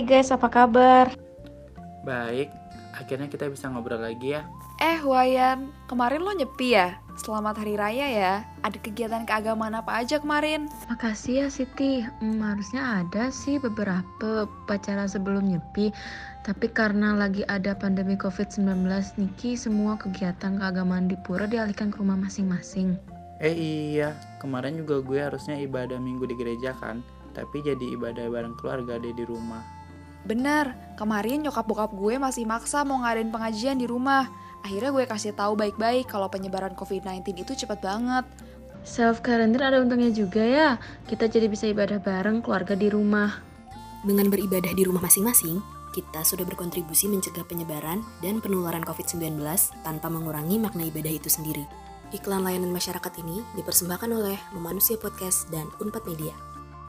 Hai guys, apa kabar? Baik, akhirnya kita bisa ngobrol lagi ya. Eh, Wayan, kemarin lo nyepi ya? Selamat Hari Raya ya. Ada kegiatan keagamaan apa aja kemarin? Makasih ya Siti. Hmm, harusnya ada sih beberapa upacara sebelum nyepi. Tapi karena lagi ada pandemi COVID-19, Niki semua kegiatan keagamaan di Pura dialihkan ke rumah masing-masing. Eh iya, kemarin juga gue harusnya ibadah minggu di gereja kan, tapi jadi ibadah bareng keluarga deh di rumah. Bener, kemarin nyokap bokap gue masih maksa mau ngadain pengajian di rumah. Akhirnya gue kasih tahu baik-baik kalau penyebaran COVID-19 itu cepat banget. Self quarantine ada untungnya juga ya. Kita jadi bisa ibadah bareng keluarga di rumah. Dengan beribadah di rumah masing-masing, kita sudah berkontribusi mencegah penyebaran dan penularan COVID-19 tanpa mengurangi makna ibadah itu sendiri. Iklan layanan masyarakat ini dipersembahkan oleh Memanusia Podcast dan Unpad Media.